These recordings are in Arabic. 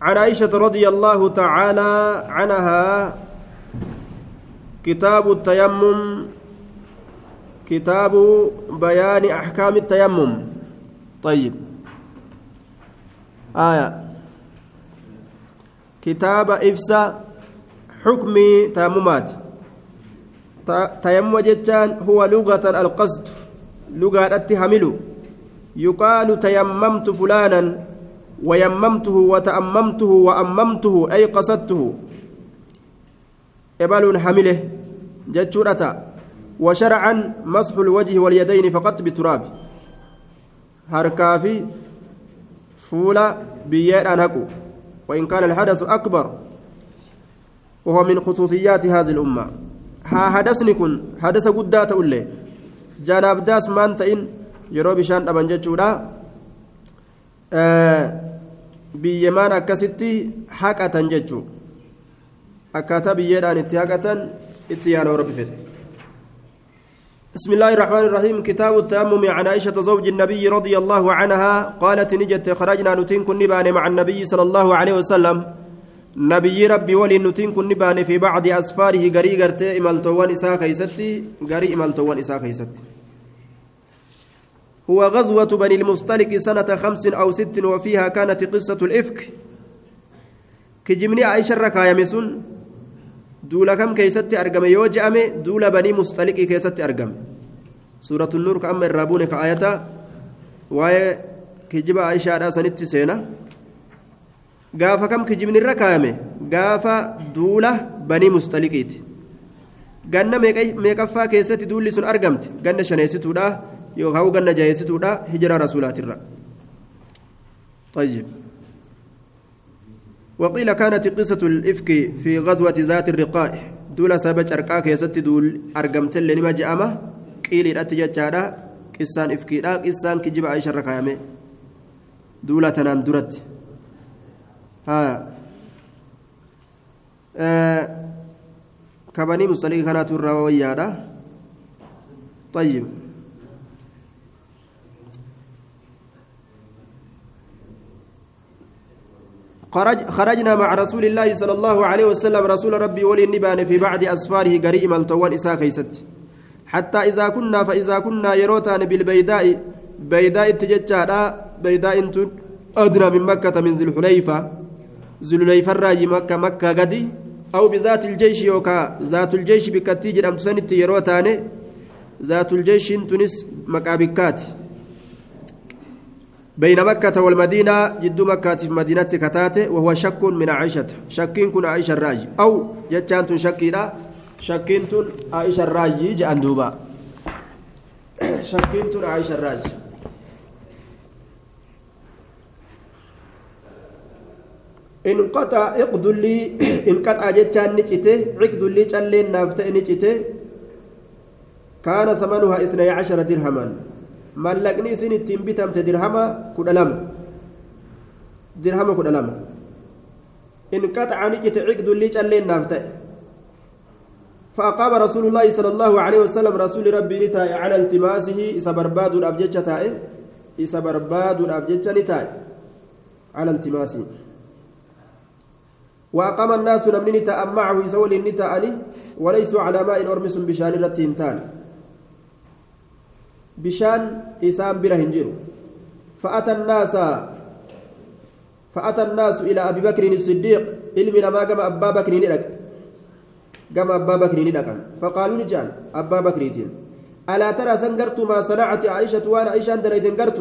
عن عائشة رضي الله تعالى عنها كتاب التيمم كتاب بيان أحكام التيمم. طيب. آية. كتاب إفسا حكم تيممات. تيمم جتان هو لغة القصد لغة التحمل يقال تيممت فلانا ويممته وتأممته وأممته أي قصدته. إبل حمله جتشورة. وشرعا مسح الوجه واليدين فقط بالتراب هركافي فولا بيئة نكو وإن كان الحدث أكبر وهو من خصوصيات هذه الأمة. ها حدثني كن حدث قدات أولي جانب داس مانتئن yeroo bishaan dhaban jechuudha biyyemaan akkasitti haqatan jechuu akkaataa biyyeedhaan itti haqatan itti yaana rabbi fedhe. بسم الله الرحمن الرحيم كتاب التأمم عن عائشة زوج النبي رضي الله عنها قالت نجت خرجنا نتين كن مع النبي صلى الله عليه وسلم نبي ربي ولي نتين كن في بعض أسفاره غري غرتي إمالتوان إساء كيستي غري إمالتوان إساء كيستي هو غزوة بني المصطلق سنة خمس أو ست وفيها كانت قصة الإفك. كجمني عائشة ركايا مسون. دولا كم كيست أرقم؟ يوجأم دولا بني مصطلق كيست أرقم. سورة النور كأما الرابون كآية. واي كجب عائشة سينة gaafa kam kijibni irra kaayame gaafa duula banii mustaliqiiti ganna meeqaffaa keessatti duulli sun argamte ganna shaneessituudha yookaan ganna jaheessituudha hijira rasuulaatirra. طيب. وقيل كانت قصة الإفك في غزوة ذات الرقاء دول سبع أرقاك يست دول أرقمت اللي نما جأمة قيل الأتجاجة قصان إفكي لا قصان كجب عائشة ركايمة دولة تنان درت ها. آه. كبني مصلي كانت الرواية طيب. خرج خرجنا مع رسول الله صلى الله عليه وسلم. رسول ربي ولي النبان في بعض أسفاره قريء ملتوان إساء كيست. حتى إذا كنا فإذا كنا يروتان بالبيداء بيداء تججادا بيداء أدنى من مكة من ذي الحليفة. ذي الحليفة الراجي مكة مكة قدي. أو بذات الجيش يوكا ذات الجيش بكتيج أمسنت يروتان ذات الجيش تنس مكابكات. بين مكة والمدينة جد مكة في مدينة كتاتة وهو شك من عائشة. شكين كن عائشة الراجي. أو جتانتون شكينا شكينتون عائشة الراجي جاء دوبا. شكينتون عائشة الراجي. انقطع اقد لي. انقطع جتان نجتة عقد لي جلين نافته نجتة. كان ثمنها اثني عشر درهما. Mallaqni isin ittiin bitamte dirhama kudha lama. Dirhama kudha lama. In qaxacani jite ciqdullii calleen naaf ta'e. فأقام رسول الله صلى الله عليه وسلم رسول ربي نتاي على التماسه إسا برباد الأبجتة تاي إسا برباد الأبجتة نتاي على التماسه وأقام الناس نمني نتا يسول النتا وليسوا على ماء أرمس بشان رتين تاني bishaan isaan bira hin jiru. فأتى الناس فأتى الناس إلى أبي بكر الصديق علم لما قام أبا بكر ندق قام أبا بكر ندق فقالوا نجان أبا بكر ألا ترى سنقرت ما صنعت عائشة وأنا عائشة أنت ليدن قرت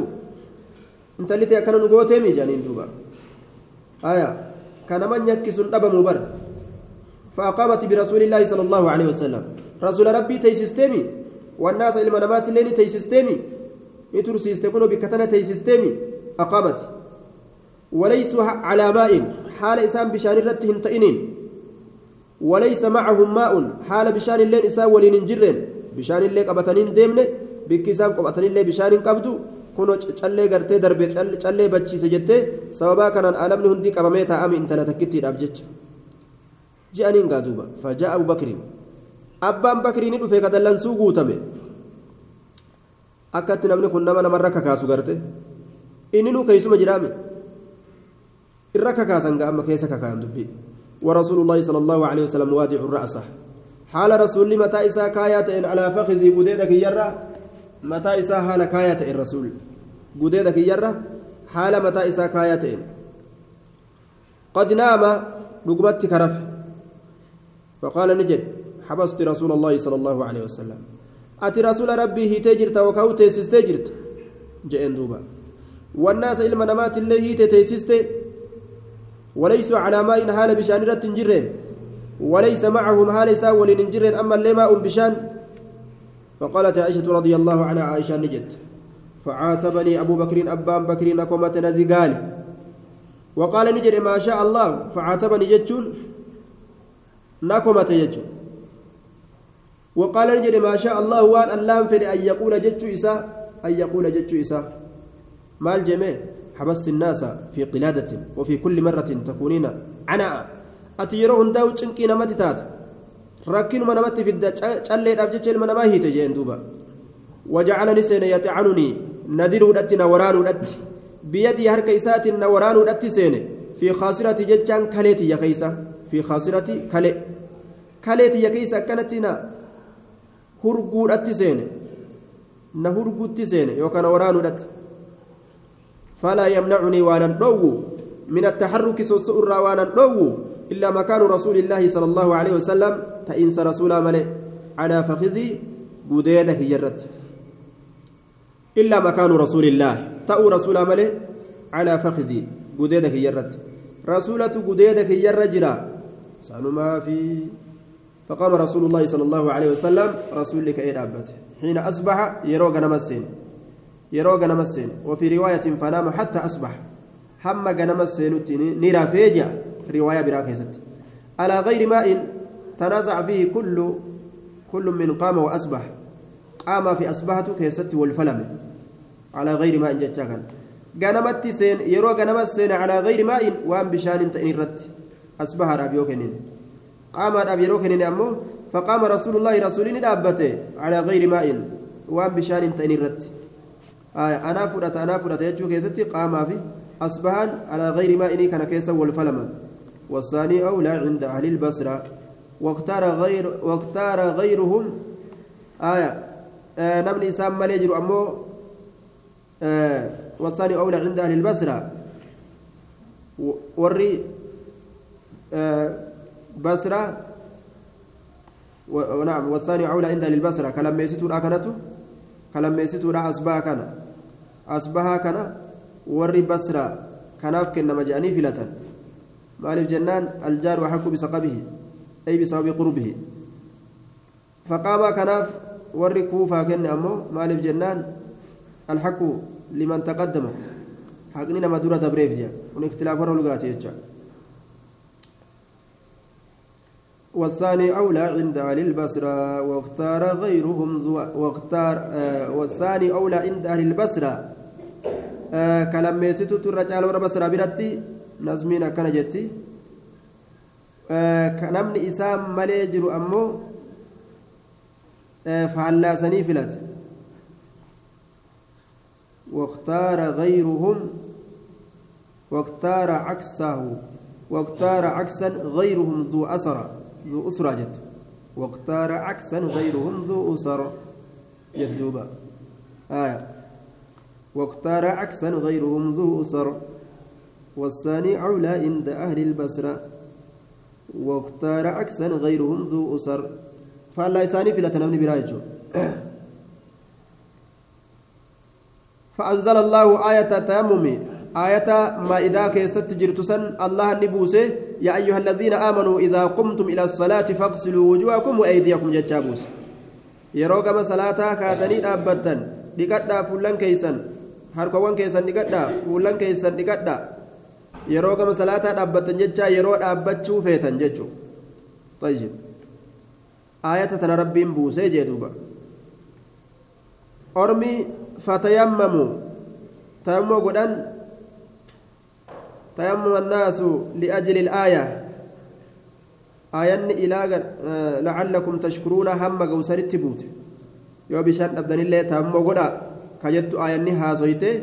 أنت اللي كان نقوتي جانين دوبا آية كان من يكس أبا مبر فأقامت برسول الله صلى الله عليه وسلم رسول ربي تيسيستمي والناس إلما نمات الليل تي سيستمي يتر سيستمون بكتنة تي سيستمي أقامت وليسوا على ماء. حال إسام بشان رتهم تئنين وليس معهم ماء. حال بشان الليل إسام ولين جرين. بشان الليل قبتنين ديمن. قبتنين الليل بشان قبدو kunoo callee gartee darbe callee bachiise jettee sababaa kanaan alamni hundi qabamee taa'ame intala takkittiidhaaf jecha ji'aniin gaa duuba fajaa abu bakriin abbaan bakrii ni dhufe ka dallansuu guutame. Akkatti namni kun nama namarra kakaasu garte. Inni nu keeysuma jiraame. الركا كاسن أما كيس كان دبي ورسول الله صلى الله عليه وسلم وادع رأسه حال رسول متى إسا إن على فخذي بديدك يرى متى إسا حال كايات الرسول بديدك يرى حال متى إسا إن قد نام رقبتي كرف فقال نجد حبست رسول الله صلى الله عليه وسلم. أتي رسول ربي هي تجرت وكاو تيسس تجرت جئن دوبا. والناس إلما نمات اللي هي تيسست وليسوا على ماء حال بشان رت جرين. وليس معهم حال ساول جرين. أما اللي ماء بشان. فقالت عائشة رضي الله عنها عائشة نجت. فعاتبني أبو بكر أبان بكر نكومة نزقالي وقال نجد ما شاء الله. فعاتبني جتون نكومة يجتون وقال نجد ما شاء الله وان اللام فدي أن يقول جتشو إسا أن يقول جتشو إسا. ما الجميع حبست الناس في قلادة وفي كل مرة تكونين عناء. أتيرون داو تشنكي نمت تات. ركين من نمت في الدجال شلي أبجتش من ما هي تجين دوبا وجعلني سين يتعنني. نذير ودت نوران ودت. بيدي هر كيسات نوران ودت سين. في خاصرة جتشان كليتي يا كيسة في خاصرة كلي. كليتي يا كيسة كانت hurguudhatti seene na hurguutti seene yookaan waraanuudhatti falaa yamnacunii waanan dhoowwu min attaxarruki sosso irraa waanan dhoowwu illaa makaanu rasuulillaahi sala allahu aleyhi wasalam ta'iinsa rasuulaa male calaa fakizii gudeeda kiyyarratti illaa makaanu rasuulillaahi ta'uu rasuulaa male calaa fakizii gudeeda kiyyarratti rasuulatu gudeeda kiyyarra jira sanumaa fi فقام رسول الله صلى الله عليه وسلم رسول لك إيه أبته حين أصبح يروق نمسين. يروق نمسين. وفي رواية فنام حتى أصبح. هم نمسين نرى فيجا رواية براكزت على غير ماء تنازع فيه كل كل من قام وأصبح. قام في أصبحته كيست والفلم. على غير ماء yeroo ganama seene calaa gayri maa'in waan bishaan hin ta'in irratti asbahaadhaaf yoo kennine yeroo kennine ammoo faqaama rasuulullaahi rasuuliin dhaabbate calaa gayri maa'in waan bishaan hin ta'in irratti anaa fudhata anaa fudhata jechuu keessatti qaamaa fi asbahaan calaa gayri maa'inii kana keessa wal falaman والثاني أولى عند أهل البصرة واختار غير واختار غيرهم آية آه نمن إسام مليجر أمو آه والثاني أولى عند أهل البصرة وري آه بصرة ونعم والثاني أولى عند أهل البصرة. كلام ميسيتو أكنته كلام ميسيتو أصبح كان. أصبح كان وري بصرة. كناف كنما جاني فلة مالف جنان الجار وحق بسقبه أي بسبب قربه. فقام كناف وري كوفا كن أمو مالف جنان الحق لمن تقدم حقني نما دورة دبريف جا ونختلاف ورا لغاتي والثاني أولى عند أهل البصرة واختار غيرهم زو... واختار آه والثاني أولى عند أهل البصرة. آه كلام ميسيتو ترجع ورا بصرة برتي نزمين كان جتي. آه نمني إسام مالي جرو أمو آه فعلا سني فلت واختار غيرهم واختار عكسه واختار عكسا غيرهم ذو أسر ذو أسرة جت. واختار عكسا غيرهم ذو أسر يتدوبا آية. واختار عكسا غيرهم ذو أسر والثاني أولى عند أهل البصرة واختار عكسا غيرهم ذو أسر. فالله يساني في لتنمني برايجو فأنزل الله آية التيمم آية ما إذا كيست جرتسن الله النبوسه يا أيها الذين آمنوا إذا قمتم إلى الصلاة فاغسلوا وجوهكم وأيديكم جتابوس yeroo gama salaataa kaatanii dhaabbattan dhiqadhaa fuullan keeysan harkawwan keessan dhiqadhaa fuullan keeysan dhiqadhaa yeroo gama salaataa dhaabbattan jechaa yeroo dhaabbachuu feetan jechuu طيب آية تنا ربين بوسي جدوبا أرمي فتيمموا تيمموا قدان تيمم الناس لأجل الآية آية إلى لعلكم تشكرون هم قوسر التبوت يو بشان أبدان الله تيمموا قدا كجدت آية هاسويته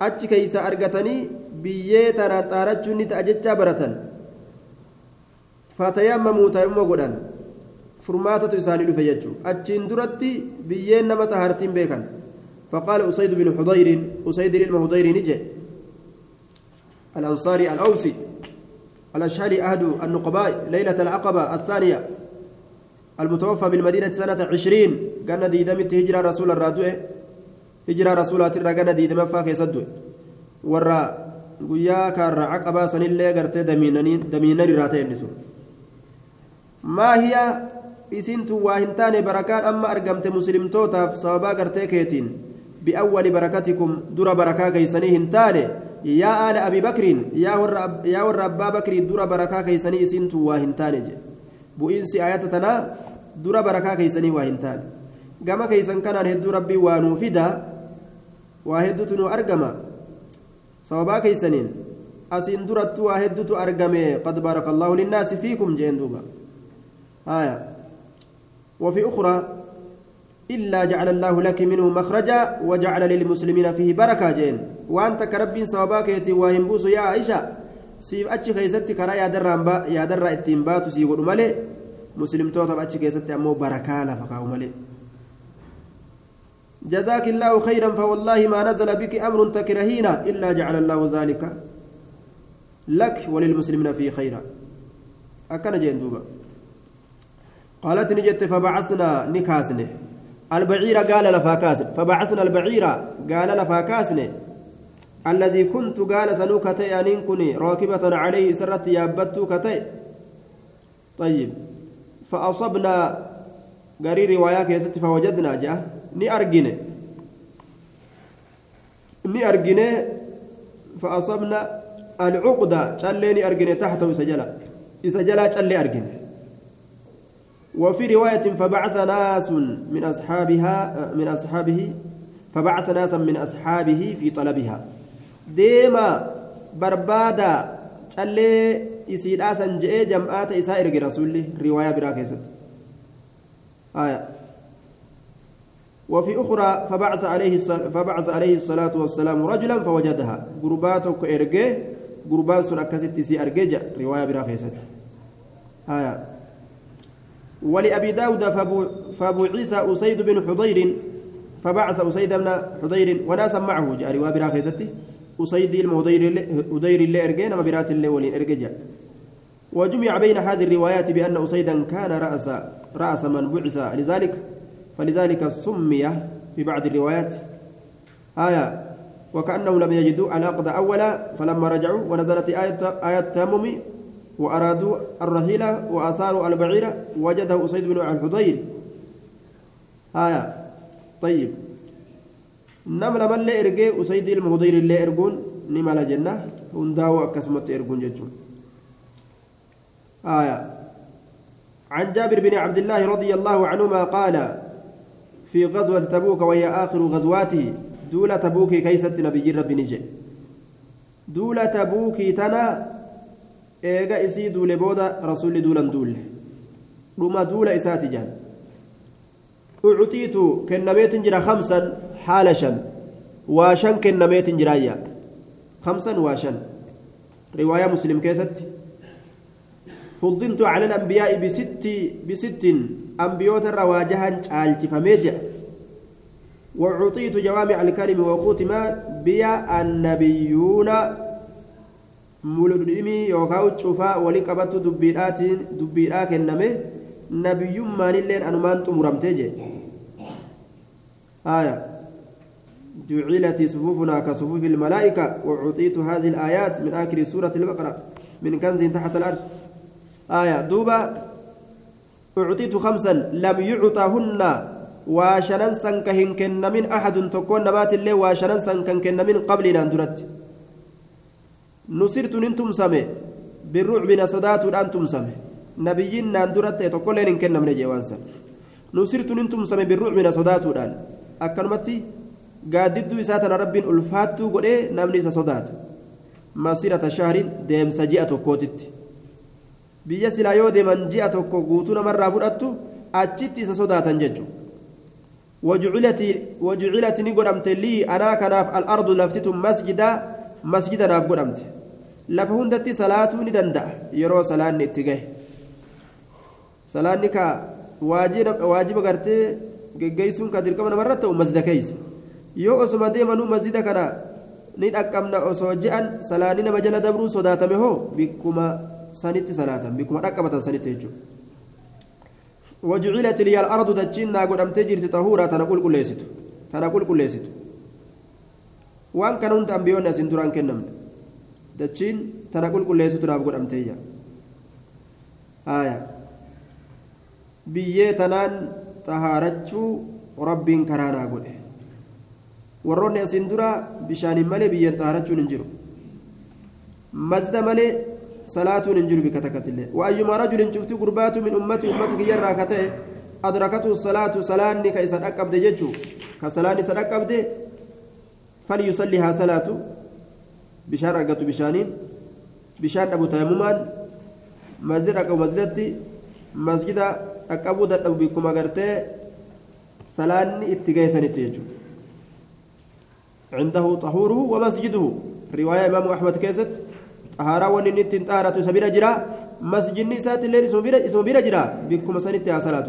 achi keeysa argatanii biyyee tanaan xaarachuun ni ta'a jechaa baratan fatayammamuu taa'immoo godhan furmaatatu isaanii dhufe jechuun achiin duratti biyyeen nama tahaartiin beekan فقال أسيد بن حضير أسيد بن حضير نجي الأنصاري الأوسي الأشهري أهد النقباء ليلة العقبة الثانية المتوفى بالمدينة سنة عشرين قال ديدمت هجرة رسول الرادوة هجرة رسول الله قال ديدم فاك يسدوه ورا kaarra caqabaa sanillee gartee damiinani irraa ta'e inni sun maa hiya isintu waa hin taane barakaan amma argamte muslimtootaaf sababaa gartee keetiin bi'awwali barakatikum dura barakaa keeysanii bakrii dura barakaa keeysanii isintu waa hin taane jedhe bu'iinsi ayata tanaa dura barakaa keeysanii waa hin taane gama keeysan kanaan hedduu rabbii waa nuu fida waa hedduutu nu argama sababaa keeysaniin asiin durattu waa hedduutu argame qad baraka allaahu linnaasi fiikum jeen duuba haya وفي أخرى إلا جعل الله لك منه مخرجا وجعل للمسلمين فيه بركة جين وأنت كرب صواباك يتي واهم بوسو يا عائشة. سيف أتش خيستي كرا يا درا يا درا اتنباتو سيقول مالي مسلم توتب أتش خيستي أمو بركة لفقاو مالي. جزاك الله خيرا فوالله ما نزل بك أمر تكرهين إلا جعل الله ذلك لك وللمسلمين فيه خيرا. أكن جين دوبا. قالت نجت فبعثنا نكاسنه. البعير قال لفاكاسن. فبعثنا البعير قال لفاكاسن الذي كنت قال سنوكتي أنين كني راكبة عليه سرت يابت كتي. طيب. فأصبنا قري رواية كيست فوجدنا جاء ni argine ni argine فأصبنا العقدة ni argine تحته سجلا سجلا callee argine وفي رواية فبعث ناس من أصحابها من أصحابه فبعث ناسا من أصحابه في طلبها. ديما بربادا callee isiidhaasan je'ee jam'aata isaa erge rasuulli riwaayaa biraa keessatti. وفي أخرى فبعث عليه فبعث عليه الصلاة والسلام رجلا فوجدها قرباتك إرجع قربان سن أكست سي أرجع رواية برا خيست آية ولأبي داود عيسى أسيد بن حضير فبعث أسيد بن حضير وناسا معه جاء رواية برا خيست أسيد المهضير حضير اللي أرجع نما برات اللي ولين أرجع. وجمع بين هذه الروايات بأن أسيدا كان رأس رأس من بعث. لذلك فلذلك سمي في بعض الروايات آية وكأنهم لم يجدوا العقد أولا فلما رجعوا ونزلت آية آية التامم وأرادوا الرهيلة وآثاروا البعيرة وجده أسيد بن الحضير. آية طيب. من لا إرجي أسيد المهضير اللي إرجون نمل جنة هنداو أكسمت إرجون ججون آية عن جابر بن عبد الله رضي الله عنهما قال في غزوة تبوك وهي آخر غزواته دولة تبوك كيست نبي رب نجي دولة تبوك تنا إيغا إسي دولة بودا رسول دولا دولة رما دولة إساتي جان أعطيت كنميت جرا خمسا حالشا واشن كنميت جرايا خمسا واشن. رواية مسلم كيست. فضلت على الأنبياء بست بست أنبيوت الرواجها عالتي فميجع وعطيت جوامع الكلم وختم بيا النبيون. مولدمي يوكاو تشوفا ولقبت دبيرات دبيرا كنمه نبي مان اللين أنمان تمرمتجي آية. جعلت صفوفنا كصفوف الملائكة وعطيت هذه الآيات من آخر سورة البقرة من كنز تحت الأرض. آية. دوبا. أعطيت خمسا لم يعطهن. وشننسا كهن كن من أحد تكون نمات الله وشننسا كن كن من قبلنا درت نصرت ننتم سمي بالرعب نصدات أنتم سمي نبينا درت تقول لين كن من جوانسا نصرت ننتم سمي بالرعب نصدات أن أكرمتي قاددوا إساتنا رب ألفاتوا قل إيه نمني صدات مسيرة شهر ديم سجئة كوتت biyya silaa yoo deeman ji'a tokko guutuu namarraa fudhattu achitti isa sodaatan jechuudha. وجعلت وجعلت نقرمت لي أنا كناف الأرض لفتت مسجدا مسجدا ناف قرمت لفهندتي صلاة ندندأ يرو صلاة نتجه صلاة نكا واجب واجب قرتي geggeessuun ka dirqama namarra ta'u masjida keeysa yoo osuma deemanuu masjida kana ni dhaqqabna osoo je'an salaanii nama jala dabruu sodaatame hoo bikkuma sanitti salaatan bikkuma dhaqqabatan sanitti jechuudha وجعلت لي الأرض دجين ناقود أم تجري طهورا تنقول كل ليست تنقول كل ليست وان كانوا أنت أنبيون أسين دران كنم دجين تنقول كل ليست ناقود أم تيجا آية biyyee tanaan xahaarachuu rabbiin karaa naa godhe warroonni asiin dura bishaaniin malee biyyeen xahaarachuun hin jiru mazda malee salaatuun hin jiru bika takkatillee waayyuma rajulin cufti gurbaatu min ummati ummati kiyyarraa ka ta'e adrakatu salaatu salaanni ka isa dhaqqabde jechuu ka salaan isa dhaqqabde falyusalli haa salaatu bishaan argatu bishaaniin bishaan dhabu tayammumaan masjida dhaqqabu masjidatti masjida dhaqqabuu dadhabu bikkuma gartee salaanni itti geessanitti jechuudha. عنده طهوره ومسجده رواية إمام أحمد كيست طهارة ونين نتين طهارة سبيرة جرا مسجد نسات الليل اسم بيرة جرا بكم سنتي صلاة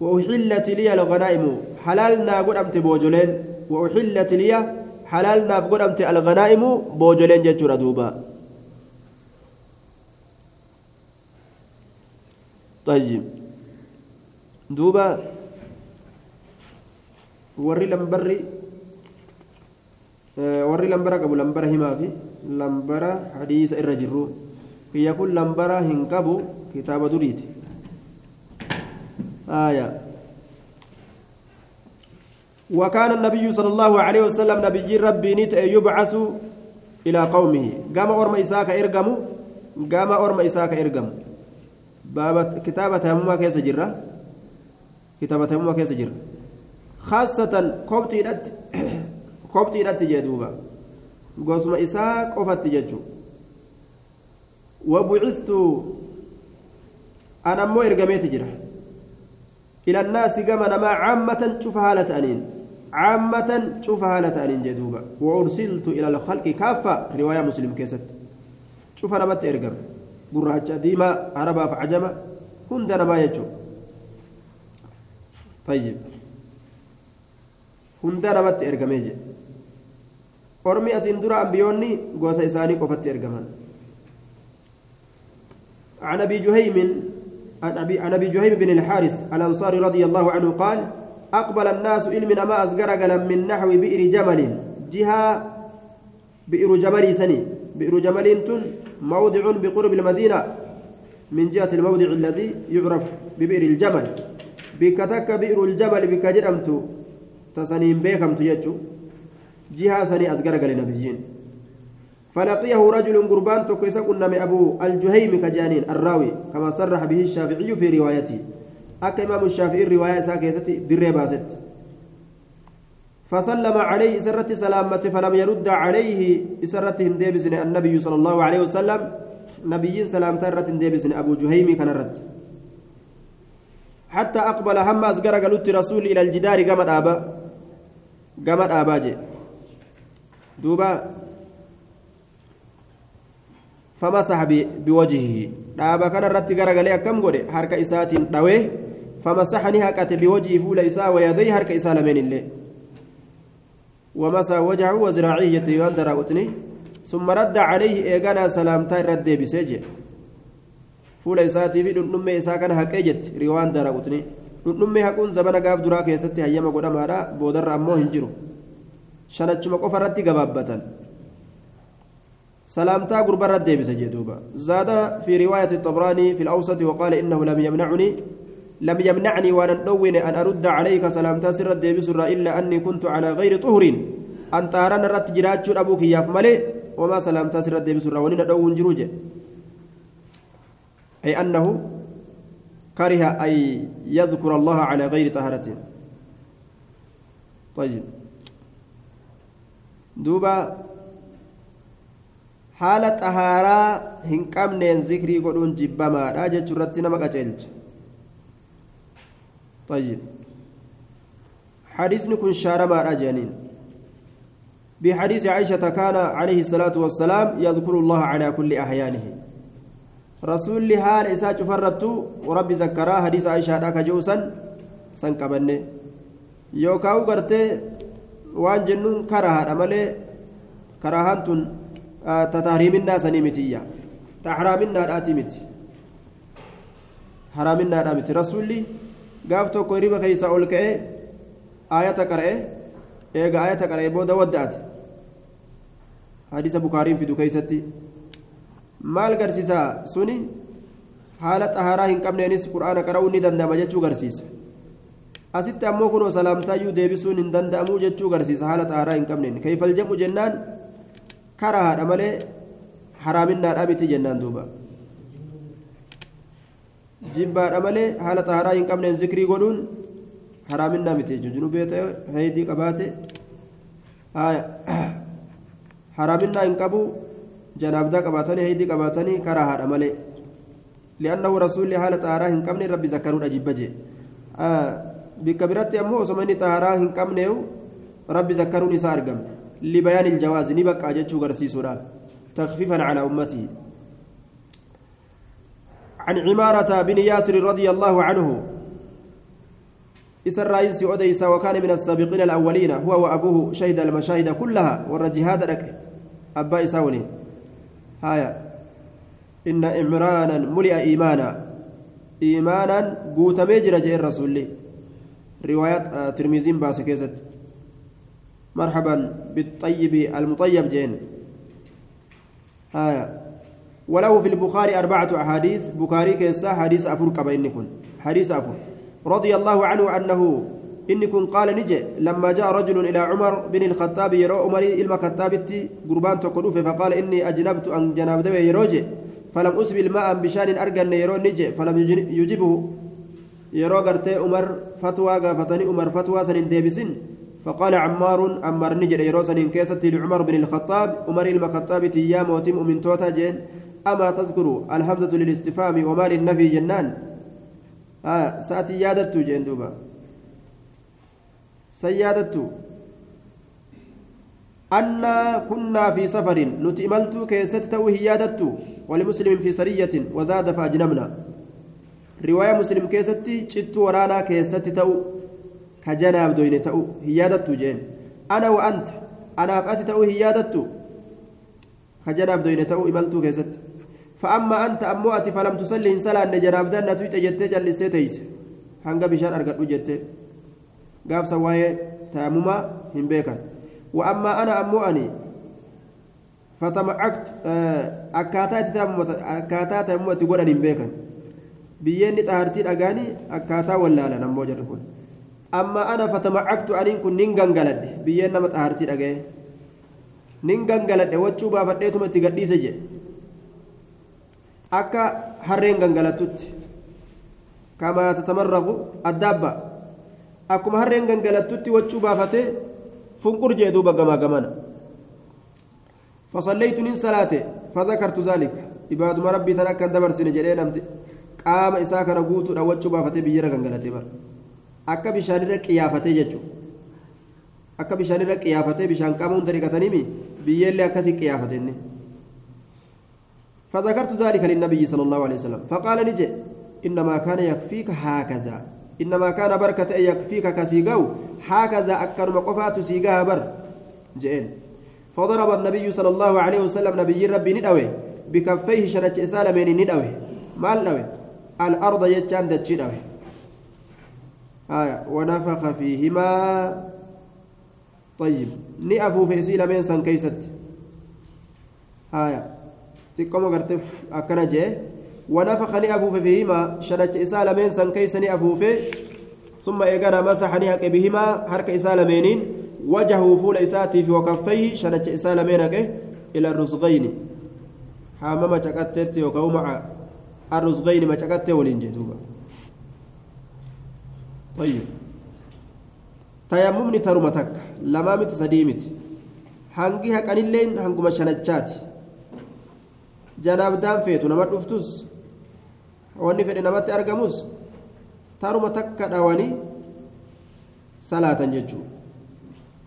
وأحلت لي الغنائم حلال ناقود أمت بوجلين وأحلت لي حلال ناقود أمت الغنائم بوجلين جتشورا دوبا طيب دوبا وري لمبري warri lambara qabu lambara himaa fi lambara hadiisa irra jirru. Kiyya kun lambara hin qabu kitaaba duriiti آية وكان النبي صلى الله عليه وسلم نبي ربي نت يبعث إلى قومه قام أورم إساك إرقم قام أورم إساك إرقم باب كتابة همما كيس جرة كتابة همما كيس جرة خاصة كوبتي jee duuba gosuma isaa qofatti jechu wabucistu an ammoo ergameeti jira ila annaasi gama namaa caammatan cufa haala ta'aniin caammatan cufa haala ta'aniin jee duuba waursiltu ila alkhalqi kaaffa riwaayaa muslim keessatti cufa namatti ergame gurraacha diimaa arabaaf cajama hunda namaa jechuu طيب. hunda namatti ergamee jedhe ormi asiin dura ambiyoonni gosa isaanii qofatti ergaman عن أبي جهيم عن أبي جهيم بن الحارث الأنصاري رضي الله عنه قال أقبل الناس علم ما ازجر من نحو بئر جمل. جهه بئر جمل سني. بئر جمل تن موضع بقرب المدينة. من جهة الموضع الذي يعرف ببئر الجمل. بكتك بئر الجمل بكجرمت تسنين بيكمت يجو جهة سني أزجر قال نبيين فلقيه رجل قربان تكيس قلنا أبو الجهيم كجانين الراوي كما صرح به الشافعي في روايته أك إمام الشافعي الرواية ساكيستي دري ست فسلم عليه سرت سلامة فلم يرد عليه سرت هندبسن النبي صلى الله عليه وسلم نبي سلام ترت هندبسن أبو جهيم كان رد حتى أقبل هم أزجر قالت رسول إلى الجدار قام أبا قام أبا جي دوبا فمسح بوجهه dhaaba kana irratti garagalee akkam godhe harka isaatiin dhawee famasaxani haqate biwajii fuula isaa wayadayhi harka isaa lameen illee wamasaa wajahu waziraacii jette yoan daraaqutni summa radda calayhi eeganaa salaamtaa irra deebisee jedhe fuula isaatii fi dhundhummee isaa kana haqee jette riwaan daraaqutni dhundhummee haquun zabana gaaf duraa keessatti hayyama godhamaadha boodarra ammoo hin jiru shanachuma qofa irratti gabaabbatan سلامتا قرب الرد بسجدوبا زاد في رواية الطبراني في الأوسط وقال إنه لم يمنعني لم يمنعني وأن أدون أن أرد عليك سلامتا سر بسر إلا أني كنت على غير طهر أن تارن الرد جراج أبوك ياف ملي وما سلامتا سر بسر ونين أدون جروج أي أنه كره أن يذكر الله على غير طهارة. طيب. دوبا haala xahaaraa hin qabneen zikrii godhuun jibbamaadha jechuu irratti nama qaceelcha طيب. حديثني كن شارما أجانين بحديث عائشة كان عليه الصلاة والسلام يذكر الله على كل أحيانه. رسول حال إساء فرتو وربي ذكرها حديث عائشة ذاك جوسا سنكبني يوكاو قرتي وان جنون كرها أمالي كراهان تن تتحريم الناس نمتية تحرام النار آتمت حرام النار آتمت رسولي قاف توكو ريبا كيسا أولكئ آية قرأ إيغا آية قرأ بودا ودأت. حديث بكارين في دكيستي maal garsiisa suni haala xaharaa hin qabneenis qur'aana qara'uu ni danda'ama jechuu garsiisa asitti ammoo kunoo salaamtaayyuu deebisuun hin danda'amuu jechuu garsiisa haala xaharaa hin qabneen keeyfal jedhu jennaan karahaadha malee haraaminaadha miti jennaan duuba jibbaadha malee haala xaharaa hin qabneen zikrii godhuun haraaminaa miti jechuun junubee ta'e qabaate haraaminaa hin qabu janaabdaa qabaatanii heedii qabaatanii karaa haadha malee li'annahu rasuulli haala xaaraa hin qabne rabbi zakkaruudha jibba jee bikka biratti ammoo osoma inni xaaraa hin qabneewu rabbi zakkaruun isaa argame لبيان الجواز نبقى جتشو غرسيسودا تخفيفا على أمته عن عمارة بن ياسر رضي الله عنه إسر رئيس أديس وكان من السابقين الأولين هو وأبوه شهد المشاهد كلها والرجهاد لك أبا إساولين هايا إن عمرانا ملئ إيمانا. إيمانا قوت ميجر جاء الرسول رواية آه ترميزين باسكيزت مرحبا بالطيب المطيب جين. هايا وله في البخاري أربعة أحاديث. بخاري كيسا حديث أفر كبينكم حديث أفر رضي الله عنه أنه إن كن قال نجي لما جاء رجل إلى عمر بن الخطاب يرى عمر إلما كتابتي قربان تقلوف فقال إني أجنبت أن جناب دوي يروجي. فلم أسبل ماء بشان أرجن يرو نجي فلم يجبه. يرو قرتي عمر فتوى قافتني عمر فتوى سن ديبسن فقال عمار أمر نجد يرو سن كيستي لعمر بن الخطاب. عمر إلما كتابتي يا موتم من توتا جين أما تذكر الهمزة للاستفهام وما للنفي جنان؟ آه سأتي يادت جين دوبا. سيادته أنا كنا في سفر نتئملت كيست توه يادته ولمسلم في سرية وزاد فأجنبنا. رواية مسلم كيست شت ورانا كيست تو كجناب دوين تو هيادته جين. أنا وأنت. أنا أفأت تو هيادته كجناب دوين تو إملت كيست. فأما أنت أموات فلم تصلي إن صلاة جناب دنا تويت جتة جلستي تيس. هنگا بشار أرقد جتة gaafsa waa'ee taamumaa hin beekan wa'ammaa ana ammoo ani fatamacaktu akkaataa itti godhan hin beekan biyyeenni xahartii dhagaanii akkaataa wallaalan ammoo jedhu kun amma ana fatamacaktu aniin kun nin gangaladhe biyyeen nama xahartii dhagaye nin gangaladhe wachuu baafadheetuma itti gadhiise jedhe akka harreen gangalattutti kamaa tatamarraqu addaabba akkuma harreen gangalattutti wachuu baafatee funqur jee duuba gamaa gamana فصليت من صلاته فذكرت ذلك عباد ربي تنكا دبر سن جدي نمت قام إساك نقوت روجو بافتي بيجرا غنغلتي بر akka bishaanirra qiyaafatee jechuudha akka bishaanirra qiyaafatee bishaan qamuun dariiqataniimi biyyeellee akkasii qiyaafatenne فذكرت ذلك للنبي صلى الله عليه وسلم فقال نجي إنما كان يكفيك هكذا إنما كان بركة يكفيك كسيقو هكذا أكرم قفات سيقها بر. جئين. فضرب النبي صلى الله عليه وسلم نبي ربي ندوي بكفيه شنج إسالة من ندوي. مال نوي الأرض يجان دجي نوي آية ونفخ فيهما. طيب نأفو في إسيلة من سن كيست آية تقوم قرتف أكنا جي ونفخ نأفو فيهما شنج إسالة من سن كيس نأفو في ثم إيقنا مسح نهك بهما حرك إسالة منين وجهه فول إساتي في وكفيه شنج إسالة منك إلى الرزقين حامما شكتت وكو مع الرزقين ما شكتت ولنجدوبا طيب. تيممني ترمتك لما مت سديمت. هنجي هكان اللين هنجم شنجات جناب دام فيتو نما دفتوس wanni fedhe namatti argamus taruma takka dhawanii salaatan jechuudha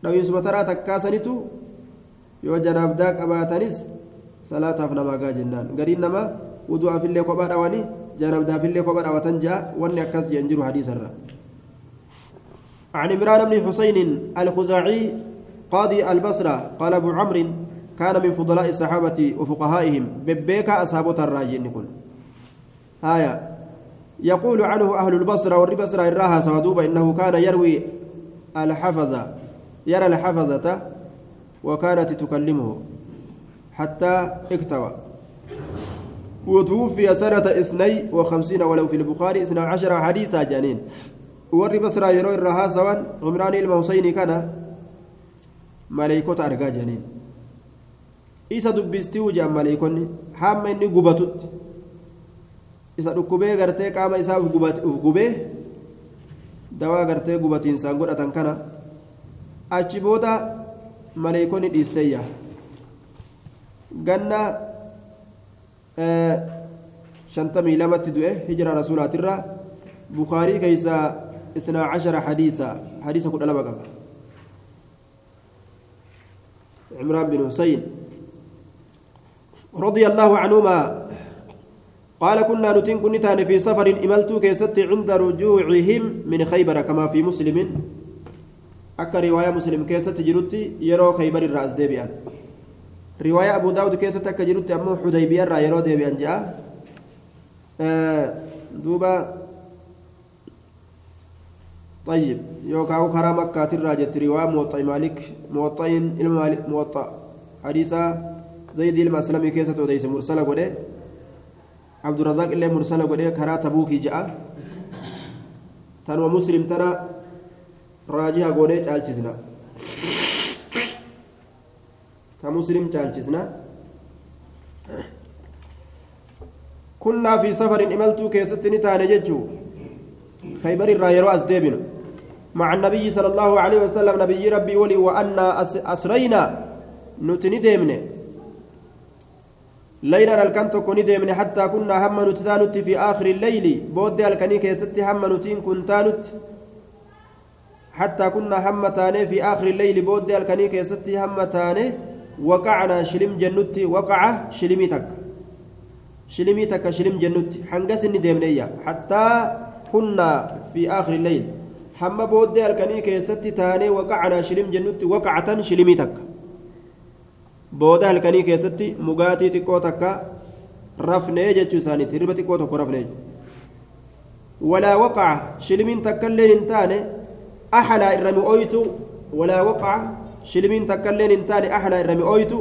dhawiinsuma taraa takkaasanitu yoo janaabdaa qabaatanis salaataaf namaa gaa jennaan gariin namaa wudu'aafillee kophaa dhawanii janaabdaafillee kophaa dhawatan ja'a wanni akkas jeen jiru hadiisarra عن عمران بن حسين الخزاعي قاضي البصرة قال أبو عمرو كان من فضلاء الصحابة وفقهائهم ببيكا أصحاب الراجين كن آية. يقول عنه أهل البصرة والبصرة الراها سودوبا إنه كان يروي الحفظة يرى الحفظة وكانت تكلمه حتى اكتوى. وتوفي سنة اثني وخمسين ولو في البخاري اثنا عشر حديثا جانين yeroo irraa haasawan cumraan ilma husayni kana maleeykota argaa janiin isa dubbistii jedhan maleeykonni hamma inni gubatutti isa dhukkubee gartee qaama isaa uf gubee dawaa gartee gubatiinsaan godhatan kana achi booda maleeykonni dhiisteeyya ganna shantamii lamatti du'e hijira rasuulaatirraa bukaarii keeysaa اثنا عشر حديثا حديثا كل ألم قبل عمران بن حسين رضي الله عنهما قال كنا نتن كنتان في سفر إملت كيست عند رجوعهم من خيبر كما في مسلم. أكا رواية مسلم كيست جرتي يرو خيبر الرأس ديبيان. رواية أبو داود كيست أكا جرتي أمو حديبيان را يرو ديبيان جاء. آه دوبا. طيب يوكاو كرا مكة تراجت رواية موطأ مالك موطئين المالك موطأ حديثة زيد المسلمي كيسة وديس مرسلة قده. عبد الرزاق اللي مرسلة قده كرا تبوكي جاء. تنوى مسلم ترى راجها قده چالچسنا. كمسلم چالچسنا. كنا في سفر إملتو كيسة نتاني ججو. خيبر الرايرو أسديبنا مع النبي صلى الله عليه وسلم نبي ربي ولي وأن أسرينا نتني ديمني ليلا الكنت كوني ديمني حتى كنا هم نتتانت في آخر الليل. بود الكني كيست هم نتين كنتانت حتى كنا هم تاني في آخر الليل. بود الكني كيست هم تاني وقعنا شلم جنتي وقع شلمي تك. شلمي تك شلم جنتي حنقس ديمني حتى كنا في آخر الليل. حما بود الكني كيست تاني وقعنا شلم جنتي وقعة شلمي تك. Booda halkanii keessatti mugaatii xiqqoo takka rafnee jechuu isaaniiti hirriba xiqqoo tokko rafnee walaa waqaca shilimiin takkaillee hin taane axalaa irra mi'ooytu walaa waqaca shilimiin takkaillee hin taane axalaa irra mi'ooytu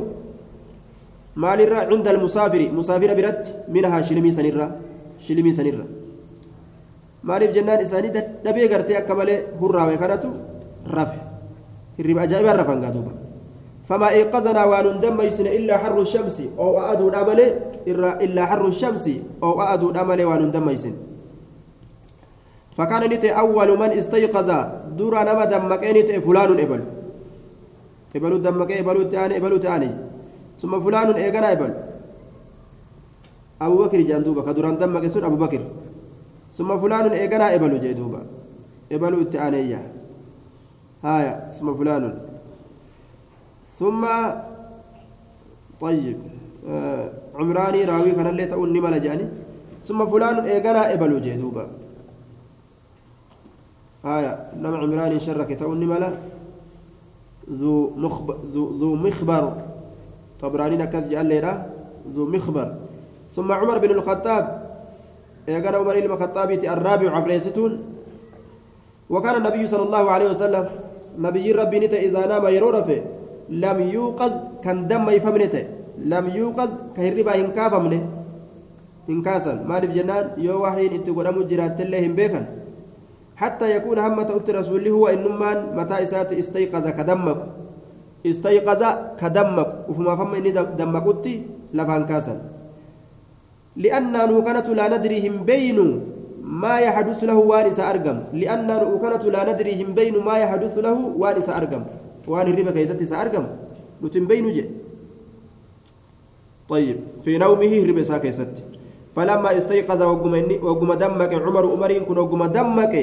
maalirra cinda almusaafiri musaafira biratti minahaa shilimii sanirra shilimii sanirra maaliif jennaan isaanii dadhabee gartee akka malee hurraawe kanatu rafe hirriba ajaa'ibaan rafan gaa فما إيقظنا وأن ندميسن إلا حر الشمس أو أدو الأمل إلا حر الشمس أو أدو الأمل وأن ندميسن فكان نتي أول من استيقظ دور نما دمك نتي فلان إبل. إبل دمك إبل تاني إبل تاني. ثم فلان إيقنا إبل. أبو بكر جندوبة كدوران دمك سن أبو بكر. ثم فلان إيقنا إبل جدوبة إبل تاني هايا ثم فلان. ثم طيب آه عمراني راوي كان اللي تقول نمل جاني. ثم فلان إيقنا إبلو جدوبا آية نم عمراني شرك تقول نمل ذو مخبر ذو, ذو مخبر. طبراني نكز جال ليرا ذو مخبر. ثم عمر بن الخطاب إيقنا عمر بن الخطاب الرابع عفريستون. وكان النبي صلى الله عليه وسلم نبي ربي نتا إذا نام يرورفه. لم يوقظ كان دم يفهمنته لم يوقظ كهربا إن كافمنه إن كاسل مالف جنان. يو وحين اتقدم جرات الله بيكن. حتى يكون همة أت رسول هو إنمان متى إسات استيقظ كدمك. استيقظ كدمك. وفما فهم إني دمكت لفان كاسل لأننا كانت لا ندري هم بين ما يحدث له وانس أرقم. لأننا كانت لا ندري هم بين ما يحدث له وانس أرقم. Keessatti isa argamu nuti hin beeynu jedhe. طيب في نومه هرب ساكيست فلما استيقظ وقم دمك عمر عمر كن وقم دمك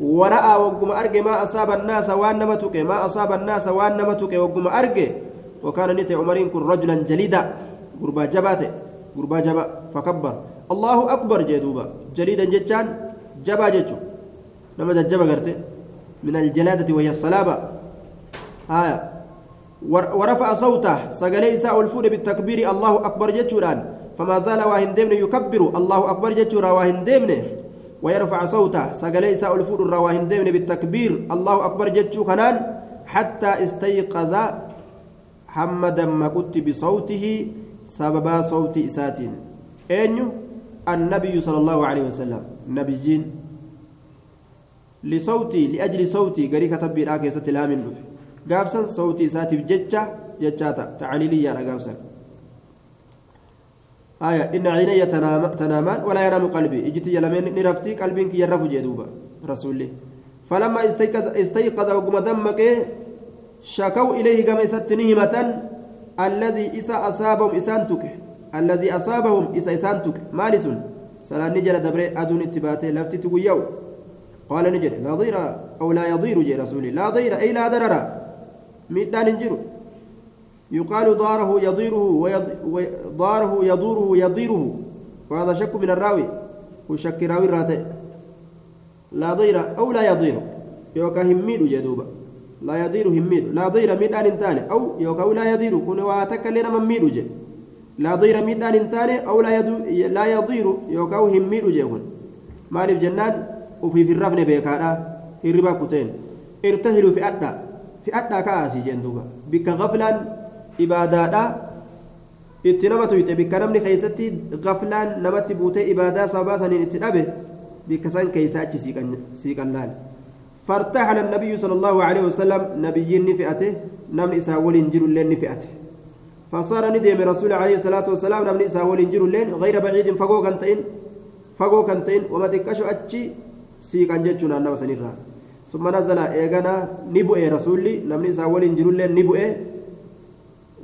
ورأى وقم أرجع ما أصاب الناس وان نمتك ما أصاب الناس وان نمتك وقم أرجع وكان نتي عمرين كن رجلا جليدا قربا جباته قربا جبا فكبر الله أكبر جدوبا جليدا جتان جبا جتو نما جبا قرتي من الجلادة وهي الصلابة آية ورفع صوته سقلي ساء الفود بالتكبير الله أكبر جتوران فما زال واهن دمن يكبر الله أكبر جتورا واهن دمن ويرفع صوته سقلي ساء الفود واهن دمن بالتكبير الله أكبر جتو حتى استيقظ hamma dammaqutti bisawtihi sababaa sawtii isaatiin eenyu annabiyyu sala allahu alehi wasalam nabiyyiin lisawtii liajli sawtii garii katabbiidhaa keessatti laamin dhufe gaabsan sawtii isaatiif jecha jechaa ta'a tacliiliyyaadha gaabsan. آية إن عيني تنامان ولا ينام قلبي إجتي يلمين نرفتي قلبي كي يرفو جدوبا رسولي فلما استيقظ استيقظ وقم دمك شكوا إليه كما ستنهمة الذي إسا أصابهم إسانتك الذي أصابهم إسا إسانتك مالس سلام نجل دبري أدون اتباته لفتي تقويو قال نجل لا ضير أو لا يضير جي رسولي لا ضير أي لا ميدان ننجر يقال ضاره يضيره وضاره يضوره يضيره وهذا شك من الراوي. وشك راوي الراتي لا ضير أو لا يضير. يوكا هميد جدوبا. لا يضير هميد. لا ضير ميدان انتاني أو يوكاو لا يضير. كون واتك لنا من جي. لا ضير ميدان انتاني أو لا يدو لا يضير. يوكاو هميدو جي مالف جنان. وفي في الرفن بيكارا الربا كتين. ارتهلوا في أدى في أدى كاسي جندوبا بك غفلا إبادادا itti nama tuyxe bikka namni keeysatti gaflaan namatti buutee ibaadaa sababaa saniin itti dhabe bikka san keeysa achi siiqan laal. فارتحل النبي صلى الله عليه وسلم نبي نفئته نمن إساول جر اللين نفئته فصار ندم رسول عليه الصلاة والسلام نمن إساول جر اللين غير بعيد فقو كنتين فقو كنتين وما تكشو أتشي سيك أنجتشنا أنه سنرى ثم نزل إيغانا نبؤي رسولي. نمن إساول جر اللين نبؤي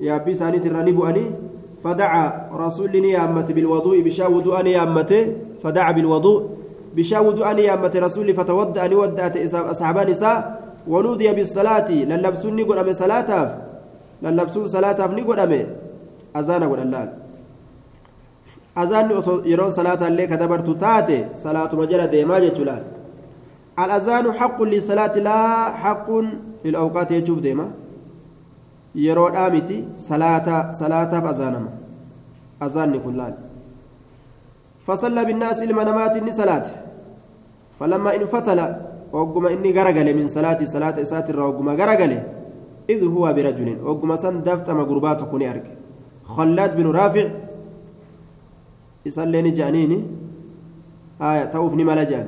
يا بي ساني ترى نبؤني فدعا رسول نيامة بالوضوء بشا وضوء نيامة فدعا بالوضوء. بشاود أن يامة رسولي فتودأ أن ودأت أصحاب نساء. ونودي بالصلاة. للبسون نقول أمي صلاة. للبسون صلاة نقول أمي. أذان قول الله. أذان يرون صلاة اللي كدبرت تاتي. صلاة مجرى ديما جتلال الأذان حق للصلاة لا حق للأوقات يجوب ديما. dhaamiti salaata salaataaf azaanama azaanni kun laal فصلى بالناس إلما نمات إني صلاة. فلما انفتل وقم إني غرقل من صلاة صلاة إسات وقم غرقل إذ هو برجل وقم سن دفت مقربات كوني أرك. خلاد بن رافع. يصليني جانيني. آية توفني ملجان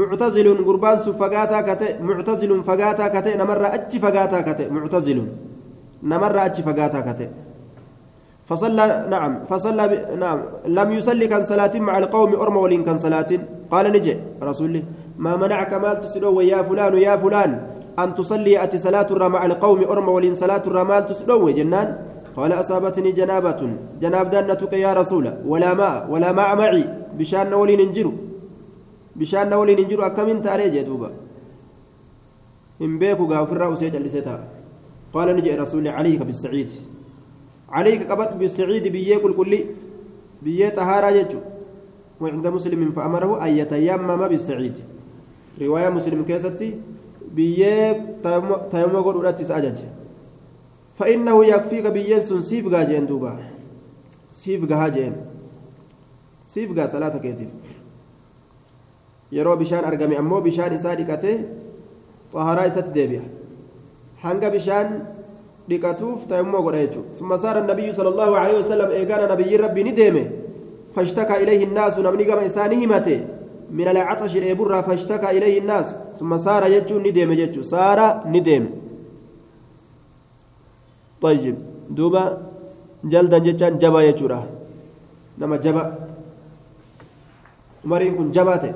معتزل قربان فقاتا كتئ معتزل فقاتا كتئ نمر أتش فقاتا كتئ معتزل نمر أتش فقاتا كتئ فصلى نعم فصلى ب... نعم لم يصلي كان صلاة مع القوم أرمى ولين كان صلاة قال نجي رسول ما منعك ما تسلو يا فلان يا فلان أن تصلي أتي صلاة مع القوم أرمى ولين صلاة الرمال تسلو جنان قال أصابتني جنابة جناب دانتك يا رسول ولا ماء ولا ماء معي بشان ولين انجرو بشان ولين انجرو أكمن تاريج دوبا إن بيكو غافر رأسي جلستا قال نجي رسول عليك بالسعيد عليك قبط بالسعيد بيه كل كل بيه طهارة يجو وعند مسلم فأمره أن يتيمم بالسعيد رواية مسلم كيستي بيه تيمم قول أولاد أجج فإنه يكفيك بيه سن سيف جين دوبا سيف جين سيف جا صلاة كيتيف yeroo bishaan argame ammoo bishaan isaa dhiqatee xaharaa isatti deebi'a hanga bishaan dhiqatuuf ta'immuu godha jechuudha summa saara nabiyyu sallallahu alaihi wasallam eegaana nabiyyiin rabbii ni deeme فاشتكى إليه الناس نمني كما إنسانه همته من العطش الإبرة فاشتكى إليه الناس ثم صار يجو ندم يجو صار ندم طيب دوبا جلدا جتان جبا يجورا نما مرين كن جباته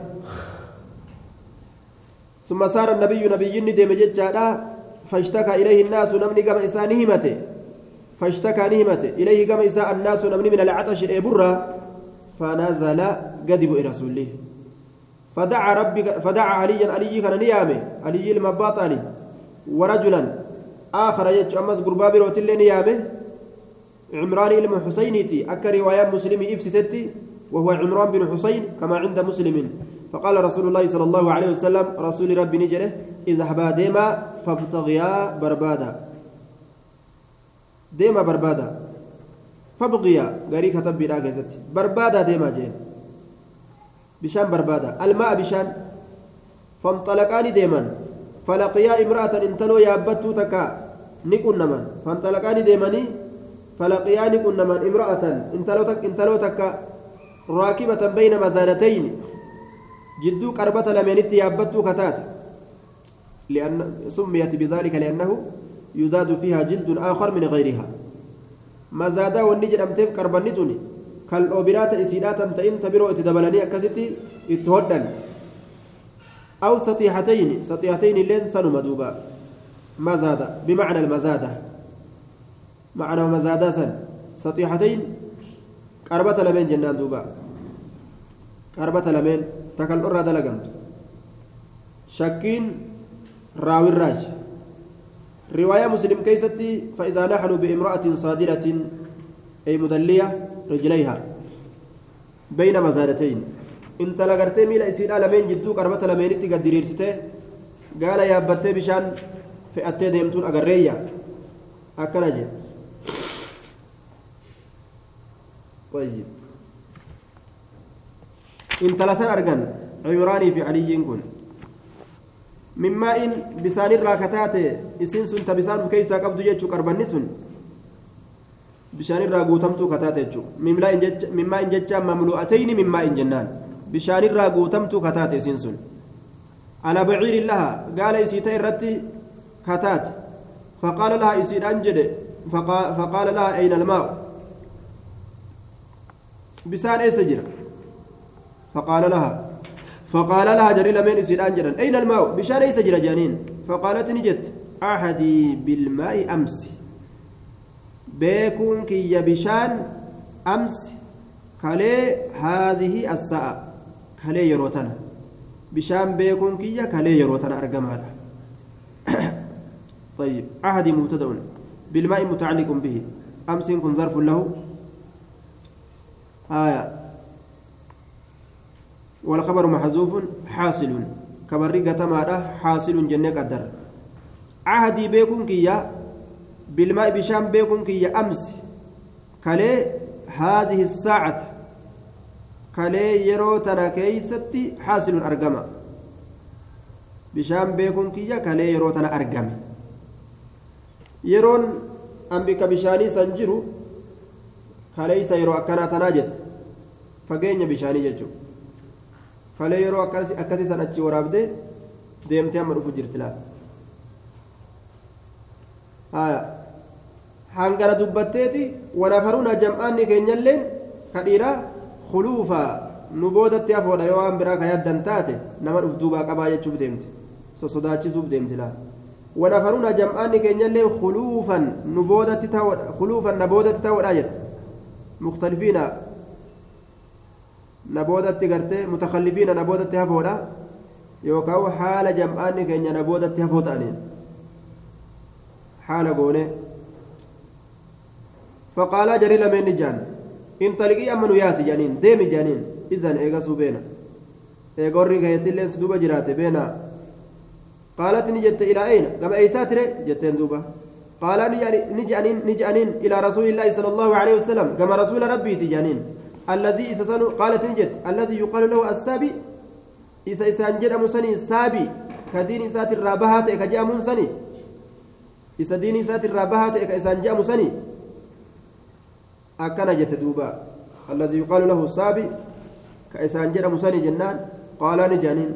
ثم صار النبي نبي ندم جتان فاشتكى إليه الناس نمني كما إنسانه همته فاشتكى نهمته إليه كما إنسان الناس نمني من العطش الإبرة فنزل قد بؤ رسوله فدعا ربي فدعا عليا علي كان نيامه علي المباط علي ورجلا آخر يجو أمس قرباب روتل نيامه عمران علم حسينيتي أكا رواية مسلم إفستتي وهو عمران بن حسين كما عند مسلم. فقال رسول الله صلى الله عليه وسلم رسول ربي نجره اذهبا ديما فابتغيا بربادا. ديما بربادا. فابغيا غري كتب بلا بربادا ديما جين. بشان بربادا. الماء بشان. فانطلقان ديما. فلقيا امرأة انتلو يابتو تكا. نكون نمان. فانطلقان ديماني. فلقيا نكون نمان. امرأة انتلو تك انتلو تكا. راكبة بين مزانتين جدو قربة لمنت يابتو كتات. لأن سميت بذلك لأنه يزاد فيها جلد آخر من غيرها. مزادا والنجر أمتف قربنتني كالأوبرات إسيدات أمتئن تبرو إتدبلني أكستي إتهدن. أو سطيحتين سطيحتين لين سنو مدوبا. مزادة بمعنى المزادة معنى مزادة سن. سطيحتين لمن جنان دوبا قربة لمن تكال أرى دلقمت شكين راوي الراج رواية مسلم كيستي فإذا نحن بامرأة صادرة أي مدلية رجليها بين مزادتين intala gartee miila isiidha lameen jidduu qarbata lameenitti gad diriirsitee gaala yaabbattee bishaan fe'attee deemtuun agarreeyya akkana jedhe طيب fi caliyyiin kun min maa'in bisaan irraa kataate isiin sun ta bisaan uf keeysaa qabdu jechuu qarbanni sun bishaan irraa guutamtuu kataate jechuu min maa'in jecha mamlu'atayni min maa'in jennaan bishaan irraa guutamtuu kataate isiin sun ala baciirin laha gaala isii ta irratti kataate faqaala laha isiidhaan jedhe faqaala laha ayna bisaan eessa jira faqaala laha فقال لها جري لمن إسيران جران. أين الماء؟ بشان ليس جرى جانين. فقالت نجت أحدي بالماء أمس. بيكون كي بشان أمس. كالي هذه الساعة. كالي يروتنا بشان بيكون كي كالي يروتنا أرقمها طيب أحدي مبتدأ. بالماء متعلق به. أمس كن ظرف له. آية. والخبر محذوف حاصل. كبر قتمارة حاصل جنة قدر. عهدي بيكون كيا بالماء بشام بيكون كيا أمس. كلي هذه الساعة. كلي يرو تنا كيستي حاصل أرقما بشام بيكون كيا كلي يرو تنا أرقم يرون أمبك بشاني سنجرو كليس يرو أكنا تناجت فقين بشاني جتشو kalee yeroo akkasii san achi waraabdee deemtee amma dhufu jirti laal hangana dubbatteeti wanafaruna jam'aanni keenyalleen ka dhiiraa khuluufaa nu boodatti hafoodha yoo waan biraa ka yaaddan taate nama dhuf duubaa qabaa jechuuf deemte sosodaachisuuf deemti laal wanafaruna jam'aanni keenyalleen khuluufan nu boodatti ta'oodha khuluufan na boodatti ta'oodha jette mukhtalifiina naboodatti hafoodha yookaan haala jam'aanni keenya naboodatti hafoo ta'aniin haala goone faqaalaa jarii lameen ni jaan intaliqii amma nu yaasi jaaniin deemi jaaniin izan eegasuu beena eega warri keeyattillee duuba jiraate beena qaalat ni jette ilaa ayna gama eeysaa tire jetteen duuba qaalaa ni je'aniin ilaa rasuulillaahi sala allahu alehi wasalam gama rasuula rabbiiti jaaniin الذي إسسان قالت نجت الذي يقال له السابي إسا إسان جد مسني سابي كدين إسات الرابهات إكا جاء منسني إسا دين إسات الرابهات إكا إسان جاء مسني أكنا جت دوبا الذي يقال له السابي كإسان جد مسني جنان قال نجانين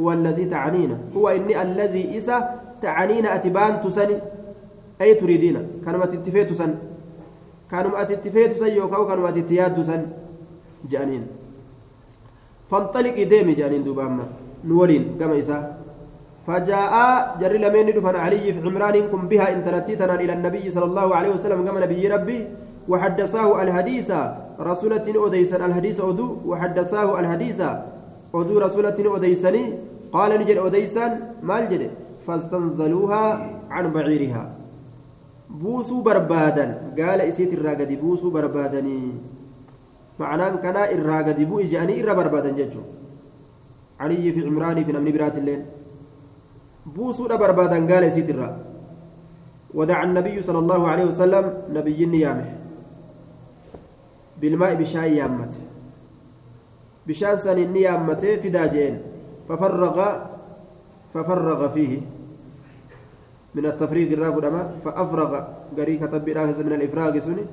هو الذي تعنينا هو إني الذي إسا تعنينا أتبان تسني أي تريدين كانوا تتفيت تسني كانوا أتتفيت سيوكاو كانوا أتتياد سن جانين. فانطلق ديمي جانين دوباما نورين كما إسا. فجاء جري لمن دفن علي في عمران كن بها إن تلتيتنا إلى النبي صلى الله عليه وسلم كما نبي ربي. وحدثاه الحديث رسولة أديسا الحديث أدو وحدثاه الحديث odeysanii qaala ni jedhe odeysaan maal jedhe fastanzaluuhaa can baciirihaa buusuu barbaadan gaala isiit irraa gadi buusuu barbaadanii معناه كان إرى قد بوء جاني إرى بربادا ججو. علي في عمراني في نمني برات الليل. بوسو بربادا قال سيد الرّ ودعا النبي صلى الله عليه وسلم نبي النيامه بالماء بشاي يامت بشان سن النيامته في داجين. ففرغ ففرغ فيه. من التفريغ الرافد فأفرغ. قري كتب من الإفراغ سني.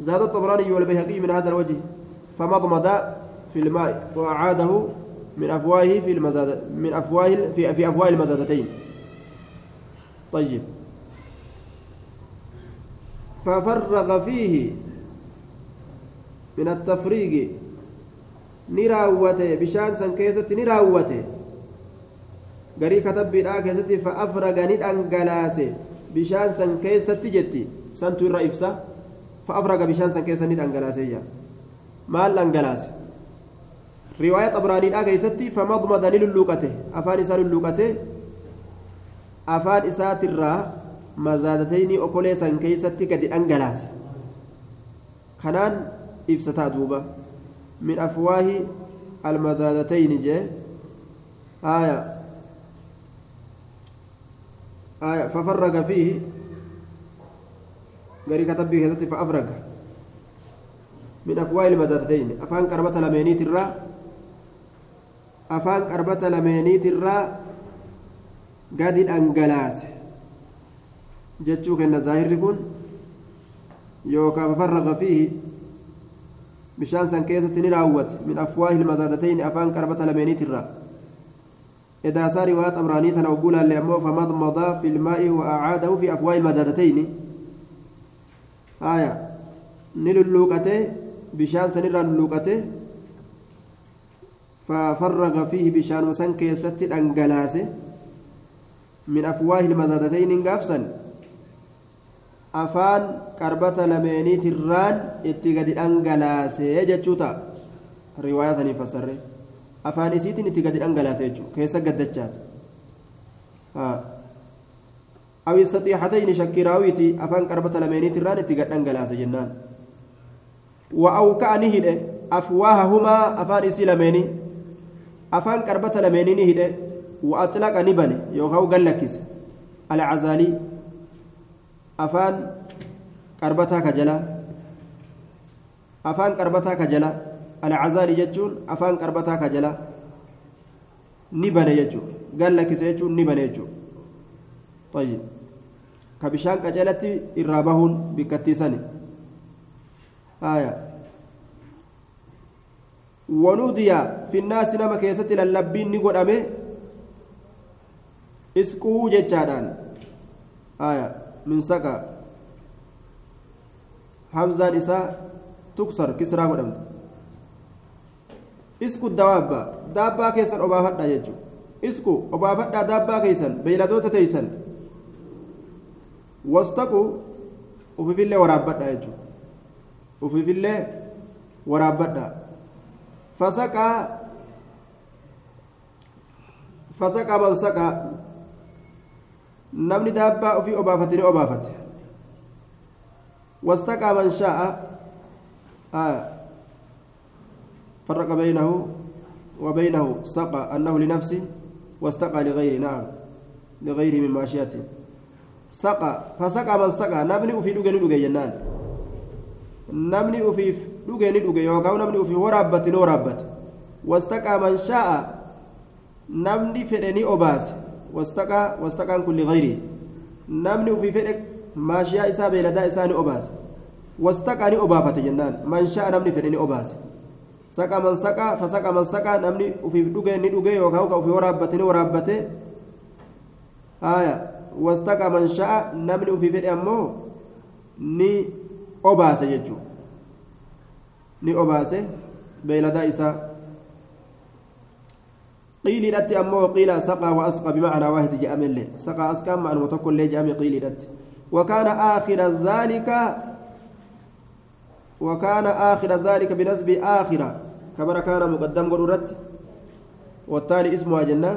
زاد الطبراني والبيهقي من هذا الوجه. فمضمض في الماء وأعاده من أفواه في المزادة من أفواه في في أفواه المزادتين طيب ففرغ فيه من التفريق نراوته بشان سن كيست نراوته keessatti fa'afraga ni dhangalaase bishaan san keessatti jetti santu irra ibsa fa'afraga bishaan san keessa ni dhangalaase maal dhangalaase riwaaya xabraaniidhaa keessatti famadmada ni lulluuqate afaan isaa lulluuqate afaan isaatirraa mazaadatayni okolee san keeysatti gadi dhangalaase kanaan ibsataa duuba min afwaahi almazaadatayni jee aya aya fafarraga fiihi garii katabbii keessatti faafraga من أفواه المزادتين أفان قربة لمينيت الرا أفان قربة لمينيت الرا قد الأنجلاس جتشوك أن الظاهر يكون يوكا ففرغ فيه بشان كيسة نراوت من أفواه المزادتين أفان قربة لمينيت الرا إذا صار رواية أمراني تنوقولا لأمه فمضمض في الماء وأعاده في أفواه المزادتين آية نللوكته bishaan sanirraa lulluqate ففرغ فيه بشان وسن كيست دنگلاسه من أفواه المزادتين قابسا أفان قربة لميني تران اتقاد دنگلاسه جتشوتا رواية فسره أفان إسيتين اتقاد دنگلاسه كيسا قدتشات أو السطيحتين شكراويتي أفان قربة لميني تران اتقاد دنگلاسه جنان وأوكأ نهده أفواههما أفان إسي لميني أفان كربة لميني نهده وأطلق نبني يوغاو قلكس العزالي أفان كربتا كجلا أفان كربتا كجلا العزالي جتون أفان كربتا كجلا نبني جتون قلكس جتون نبني جتون طيب كبشان كجلتي إرابهون بكتيساني آية ونودي في الناس نما كيست للبين نقول أمي اسكو جتشادان آية من سكا حمزة نساء تكسر كسرى ودمت isku dawaabba daabbaa keessan obaafadha jechuudha isku obaafadhaa daabbaa keessan beeyladoota teeysan wastaqu ufifillee waraabbadha jechuudha ufiifillee waraabbadha fasaqaa fasaqaa man saqaa namni daabbaa ofii obaafate ni obaafate wastaqaa man shaa'a فرق بينه وبينه سقى أنه لنفسه واستقى لغيره نعم لغيره من ماشيته سقى فسقى من سقى نبني في دوغن جنان namni ufiif dhuge ni dhuge yookaan namni ufiif waraabbate ni waraabbate wastaqaa man shaa'a namni fedhe ni obaase wastaqaa wastaqaan kun ligayrii namni ufii fedhe maashiyaa isaa beeladaa isaa ni obaase wastaqaa ni obaafate jennaan man shaa'a namni fedhe ni obaase saqa man saqa fasaqa man saqa namni ufiif dhuge ni dhuge yookaan ka ufii waraabbate ni waraabbate haya wastaqa man shaa'a namni ufii fedhe ammoo ni obaase jechuudha ni obaase beeyladaa isaa qiiliidhatti ammoo qiila saqaa wa asqa bimacnaa waahidi je'amellee saqaa asqaan ma'anuma tokkollee je'ame qiiliidhatti وكان آخر ذلك وكان آخر ذلك بنسب آخرة كبر كان مقدم قررت والتالي اسمها جنة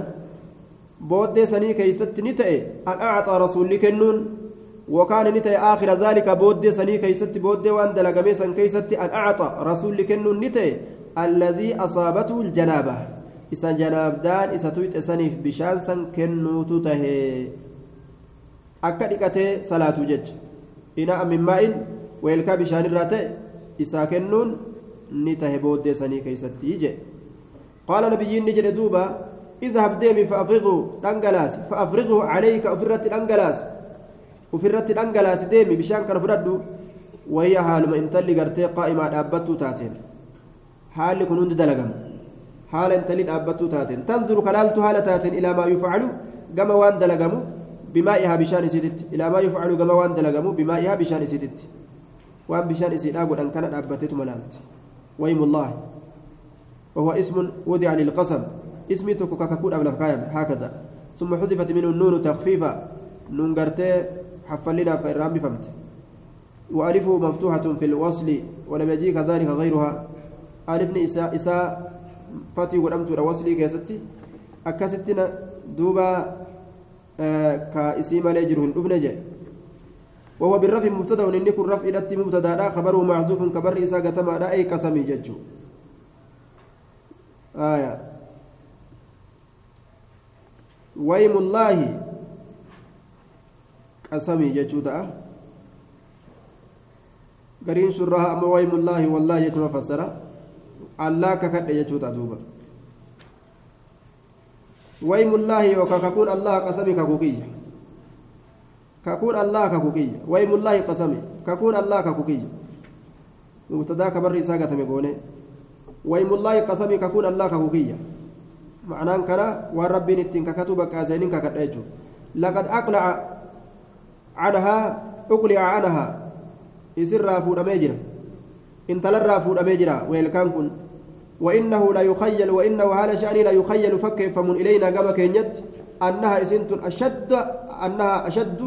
بودي سني كيست نتأي أن أعطى رسول كنون وكان نتأي آخر ذلك بودي سني كيست بودي وأن دلقمي سن كيست أن أعطى رسول كنون نتأي الذي أصابته الجنابة. إسا جنابدان إسا تويت إسانيف بشان سن كنوتو تهي akka dhiqatee salaatu jecha inaa min maa'in weelkaa bishaan irraa ta'e isaa kennuun ni tahe booddee sanii keeysatti je qaala nabiyyiin ni jedhe duuba إذهب ديمي فأفرغه دنجلاس فأفرغه عليك أفرت دنجلاس كان فردو وهي حال ما انتلي قرتي قائمة دابتو تاتين حال كنون دلقم حال انتلي دابتو تاتين تنظر كلالت حال تاتين إلى ما يفعل كما وان دلقمو بمائها بشان سيدت إلى ما يفعل كما وان دلقمو بمائها بشان سيدت وان بشان سيدا قد أن كانت أبتت ملالت ويم الله وهو اسم وضع للقسم اسمي توكو كاكاكود أبلا هكذا ثم حذفت منه النون تخفيفا نون حفلنا فإرام بفمت وألفه مفتوحة في الوصل ولم يجي كذلك غيرها. ألفني إساء إساء فتي ودمت وصلي كيستي. أكستنا دوبا malee jiru hin dhufne jee وهو بالرفع مبتدأ وان يكون رفع الاتي مبتدأ. خبره محذوف كبر إسا قتما أي قسمي ججو آية. ويم الله قسمي ججو تأ قرين سرها أما ويم الله والله يتم فسر الله ككد ججو تأ ويم الله يوكا ككون الله قسمي ككوكية ككون الله ككوكية ويم الله قسمي. ككون الله ككوكية مبتدا كبر إساقة مقونة ويم الله قسمي ككون الله ككوكية معناه كلا والرب نتين ككتب كازينين ككتاجو لقد أقلع عنها أقلع عنها يسر رافود أميجرا إن تلر رافود أميجرا ويلكان كن. وإنه لا يخيل وإنه هذا شأني لا يخيل فكيفمون إلينا كما كينيت. أنها إسنت أشد أنها أشد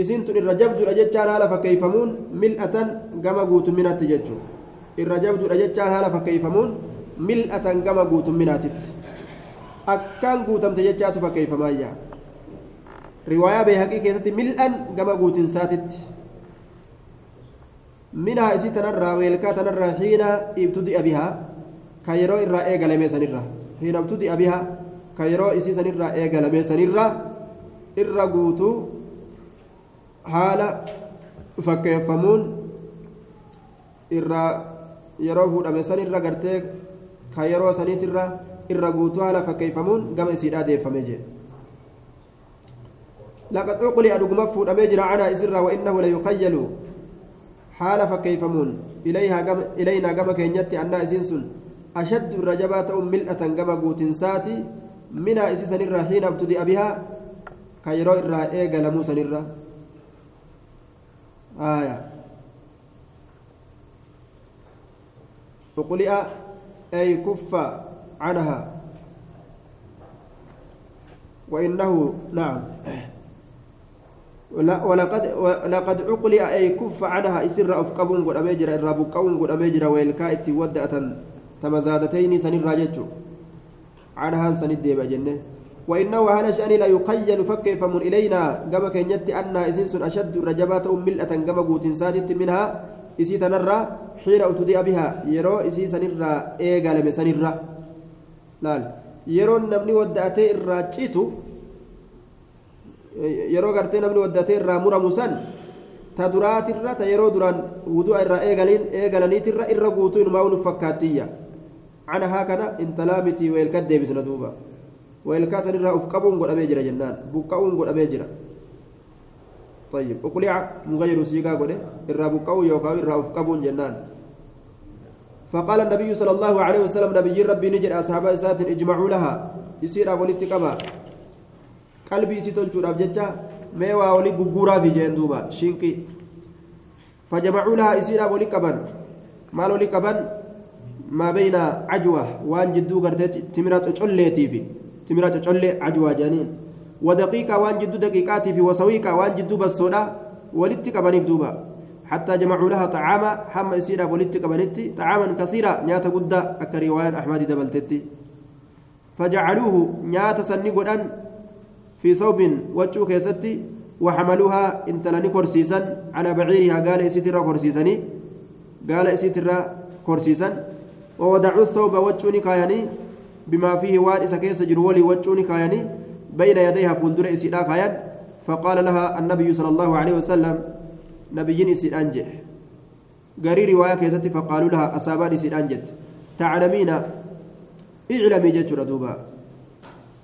إسنت الرجبت الأجتشان هذا فكيفمون ملأة كما قوت من التججو الرجبت الأجتشان هذا فكيفمون ملأة كما قوت من أكان قوتم تججات فكيفما يا رواية بهقي كيست ملأا كما قوت ساتت منها إسنتنا ويلكا تنرى حين ابتدئ بها ka yeroo irraa eegalame sanirra hinabtuti abiha ka yeroo isii sanirraa eegalame sanirra irra guutuu haala fakkeeffamuun irraa yeroo fuudhame sanirra gartee ka yeroo saniitirra irra guutuu haala fakkeeffamuun gama isiidhaa deeffame jedhe لقد عقلي أدقم فود أميجر عنا إسرا وإنه ليخيل. حال فكيفمون. إليها قم إلينا قم كينيتي أن إسنسن أشد الرجبات أم ملأة كما قوتنساتي منها إسي سنرة حين أبتدئ بها. كيرو إرى إيغا لمو سنرة. آية. أقلئ أي كف عنها. وإنه نعم. ولقد ولقد عقلئ أي كف عنها إسر أفقبون قد أميجر إرابقون قد أميجر ويلكائت ودأة تما زادتين سن الراجج عنها سن الديب جنة. وإنه هذا شأن لا يقيل فكيف من إلينا. كما كنت أن إسنس أشد رجبات أم ملأة كما قوت سادت منها. إسي تنرى حين أتدئ بها. يرو إسي سنرى إيقال مسنرى لا يرو نمني ودأتي الراجيتو yeroo gartee namni waddatee irraa muramu san ta duraatirra ta yeroo duraan wudu'a irraa eegalaniitirra irra guutuu inumaa unu fakkaatiyya عنها كان انت لامتي ويلكا ديبس ندوبا ويلكا سنرا افقبون قد اميجرا جنان بقاون قد اميجرا طيب اقلع مغير سيغا قد الرا بقاو يوكا الرا افقبون جنان فقال النبي صلى الله عليه وسلم نبي ربي نجر اصحاب سات اجمعوا لها يصير ولت قبا داف جچا ميوا ولي غغورا في جين دوبا شينكي فجمعوا لها يصير ولي قبن مال ولي قبن ما بين عجوة وان جدو قرتت تمرات تشوليتي في تمرات تشولي عجوة جانين ودقيقة وان جدو دقيقاتي في وسويقة وان جدو بسودا ولدت كبنيف دوبا حتى جمعوا لها طعاما حما يسيرا ولدت كبنيتي طعاما كثيرا نياتا قد أكريوان أحمد دبلتتي فجعلوه نيات سني في ثوب وجهه كيستي وحملوها انتلني كرسيسا على بعيرها قال إسيترا كرسيسني قال إسيترا كرسيسا ووضعوا الثوب وجهني كاياني بما فيه وان إسا كيس جرولي وجهني كاياني بين يديها فندر إسيدا كايان. فقال لها النبي صلى الله عليه وسلم نبيين إسيدان جه. قري رواية كيستي فقالوا لها أصابان إسيدان جد تعلمين؟ اعلمي جتشو دوبا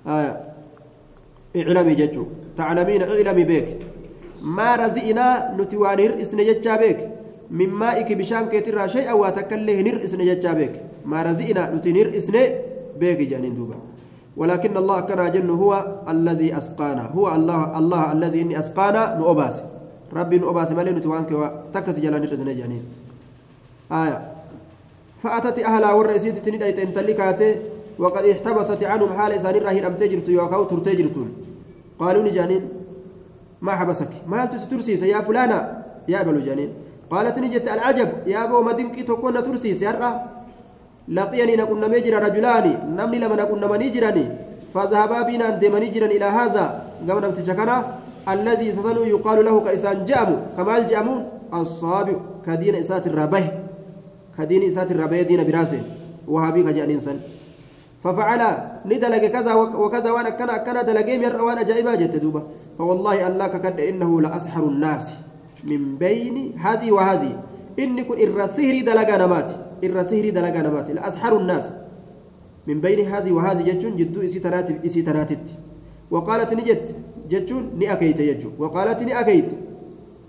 آية. اعلمي جتشو تعلمين اعلمي بك ما رزئنا نتوان هرئسن جتشا بك من مائك بشان كتير شيئا واتكله هرئسن جتشا بك ما رزئنا نتين هرئسن بك جانين دوبا ولكن الله كان جن هو الذي أسقانا هو الله الله الذي إني أسقانا نؤباس ربي نؤباس مالي نتوانك وتكس جلان رزن جانين آية فأتت أهلها والرئيسية تندأت انتلكاته وقد احتبست عنهم حال إسان الرهين أم تجرت يوكاو ترتجرتون قالوا لجانين ما حبسك؟ ما ترسيس يا فلانة يا بلو جانين. قالت نجت العجب يا أبو مدينك تكون ترسيس يرى لقيني نكون مجرى رجلان نمني لما نكون منيجرني فذهبا بنا ديمني جرا إلى هذا. قام نمتشكنا الذي ستنو يقال له كإسان جامو. كمال جامو. الصابع كدين إسات الربه كدين إسات الربه دين براسه. وهابي كجانين سن. ففعل ندلق كذا وكذا وأنا كان كان دلقي مر وأنا جايبا جت دوبا. فوالله الله كد إنه لأسحر الناس من بين هذه وهذه. إني كن الرسهري دلقا نمات الرسهري دلقا نمات لأسحر الناس من بين هذه وهذه. جتون جدو إسي تراتب إسي تراتت وقالت نجت جتون ني أكيت يجو. وقالت ني أكيت.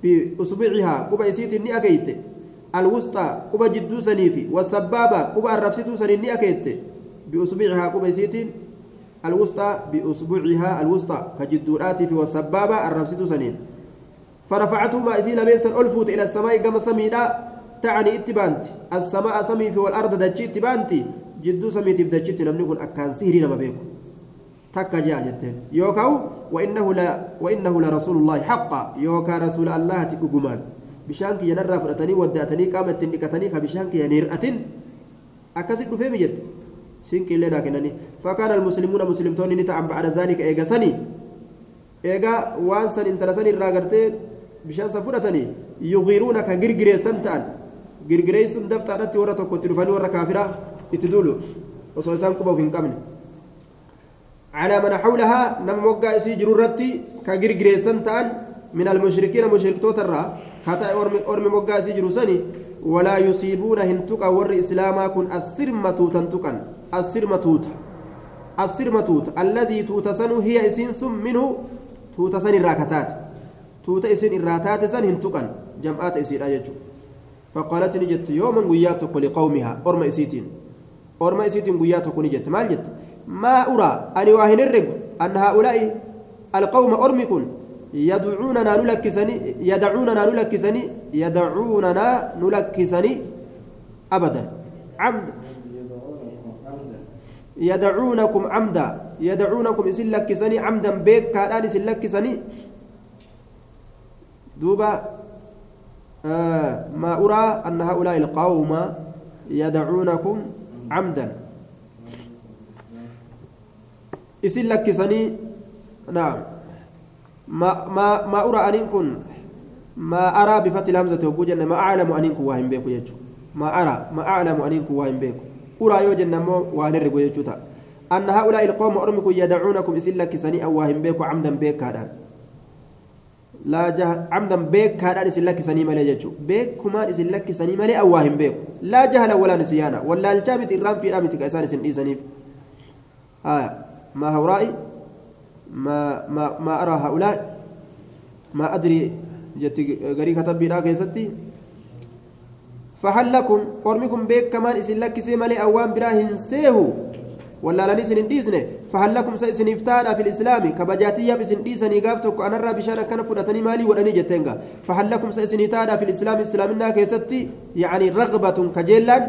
باصبعها قبا إسيت ني أكيت. الوسطى قبا جدو سنيفي. والسبابة قبا الرفستو سنين ني أكيت. بأصبعها قبيسيتين الوسطى بأصبعها الوسطى كجدورات في والسبابة الرفسة سنين. فرفعتهما إسيل ميسا ألفوت إلى السماء كما سميدا تعني اتبانت. السماء سمي في والأرض دجي اتبانتي جدو سميتي بدجيتي لم نكن أكان سهري نما بيكو تكا جاء جتين. يوكاو وإنه لا وإنه لرسول الله حقا. يوكا رسول الله تكوكمان بشانك ينرى فرأتني ودأتني قامت تنكتني كبشانك ينيرأتن أكاسي دفيمي جت. سينك اللي لكنني فكان المسلمون مسلمتون نتعب بعد ذلك. إيجا سني. إيجا وانسان انترسني الراغرتي بشان سفرتني يغيرونك غرغري سنتان. غرغري سن دفترت ورا توكو تلفاني ورا كافرة اتدولو وصو إسان كبو في قمن على من حولها نم وقع سي جرورتي كغرغري سنتان من المشركين مشركتو ترى. حتى أرمي وقع سي جروسني ولا يصيبون هنتقا ور إسلاما كن السرمة تنتقا السرمة توتا السرمة توتا الذي توتسن هي إسنس منه توتسن الراكتات. توتا إسن الراتات سن هنتقا جمعات إسير أججو فقالت نجت يوما وياتك لقومها. أرم إسيتين. أرم إسيتين وياتك نجت. ما جت؟ ما أرى. أني واهن الرق. أن هؤلاء القوم أرمكن. يدعوننا نلكسني يدعوننا نلكسني يدعوننا نلكسني أبدا. عمد يدعونكم عمدا. يدعونكم إسن لكسني عمدا. بيك كان إسن لكسني. دوبا آه ما أرى أن هؤلاء القوم يدعونكم عمدا. إسن لكسني نعم. ما ما ما أرى أن كن ما أرى بفتح الهمزة وجوجا ما أعلم أن كن واهم بيكو ما أرى ما أعلم أن كن واهم بيكو أرى يوجن نمو وانرقو يجوتا. أن هؤلاء القوم أرمكم يدعونكم إسلا كسني أواهم بيكو عمدا بيك هذا. لا جه عمدا بيك هذا إسلا كسني مالي يجو. بيك كمان إسلا كسني مالي أواهم بيكو. لا جهل ولا نسيانا. ولا الجامد الرام في رامتك كأسان سن إيسانيف آه. ما هؤلاء؟ ما ما ما أرى هؤلاء؟ ما أدري. جت غري كتب بنا كيستي؟ فهل لكم قرمكم بيك كمان إسن لك سيمالي أوان براهن سيهو. ولا لني سن ديسنه فهل لكم سيسن افتانا في الإسلام. كبجاتية بسن ديسني قابتك أنا الرب بشارة كان فرتني مالي ولني جتنغا. فهل لكم سيسن تادا في الإسلام. إسلامنا كيستي. يعني رغبة كجيلان.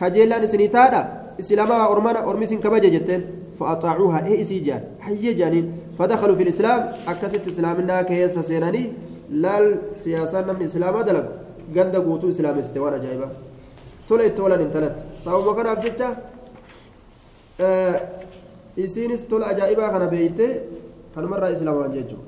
كجيلان سن تادا إسلاما أرمانا أرمسن كبجة جتن. فأطاعوها. إيه إسيجان حي جانين. فدخلوا في الإسلام. أكست إسلامنا كيسا سيناني. لال سياسة نم إسلاما دلق ganda guutuu islaamessite waan ajaa'ibaa tola itti oolan intalatti sababa kanaaf jecha isiinis tola ajaa'ibaa kana beeyte kanumarraa islaamaan jechuudha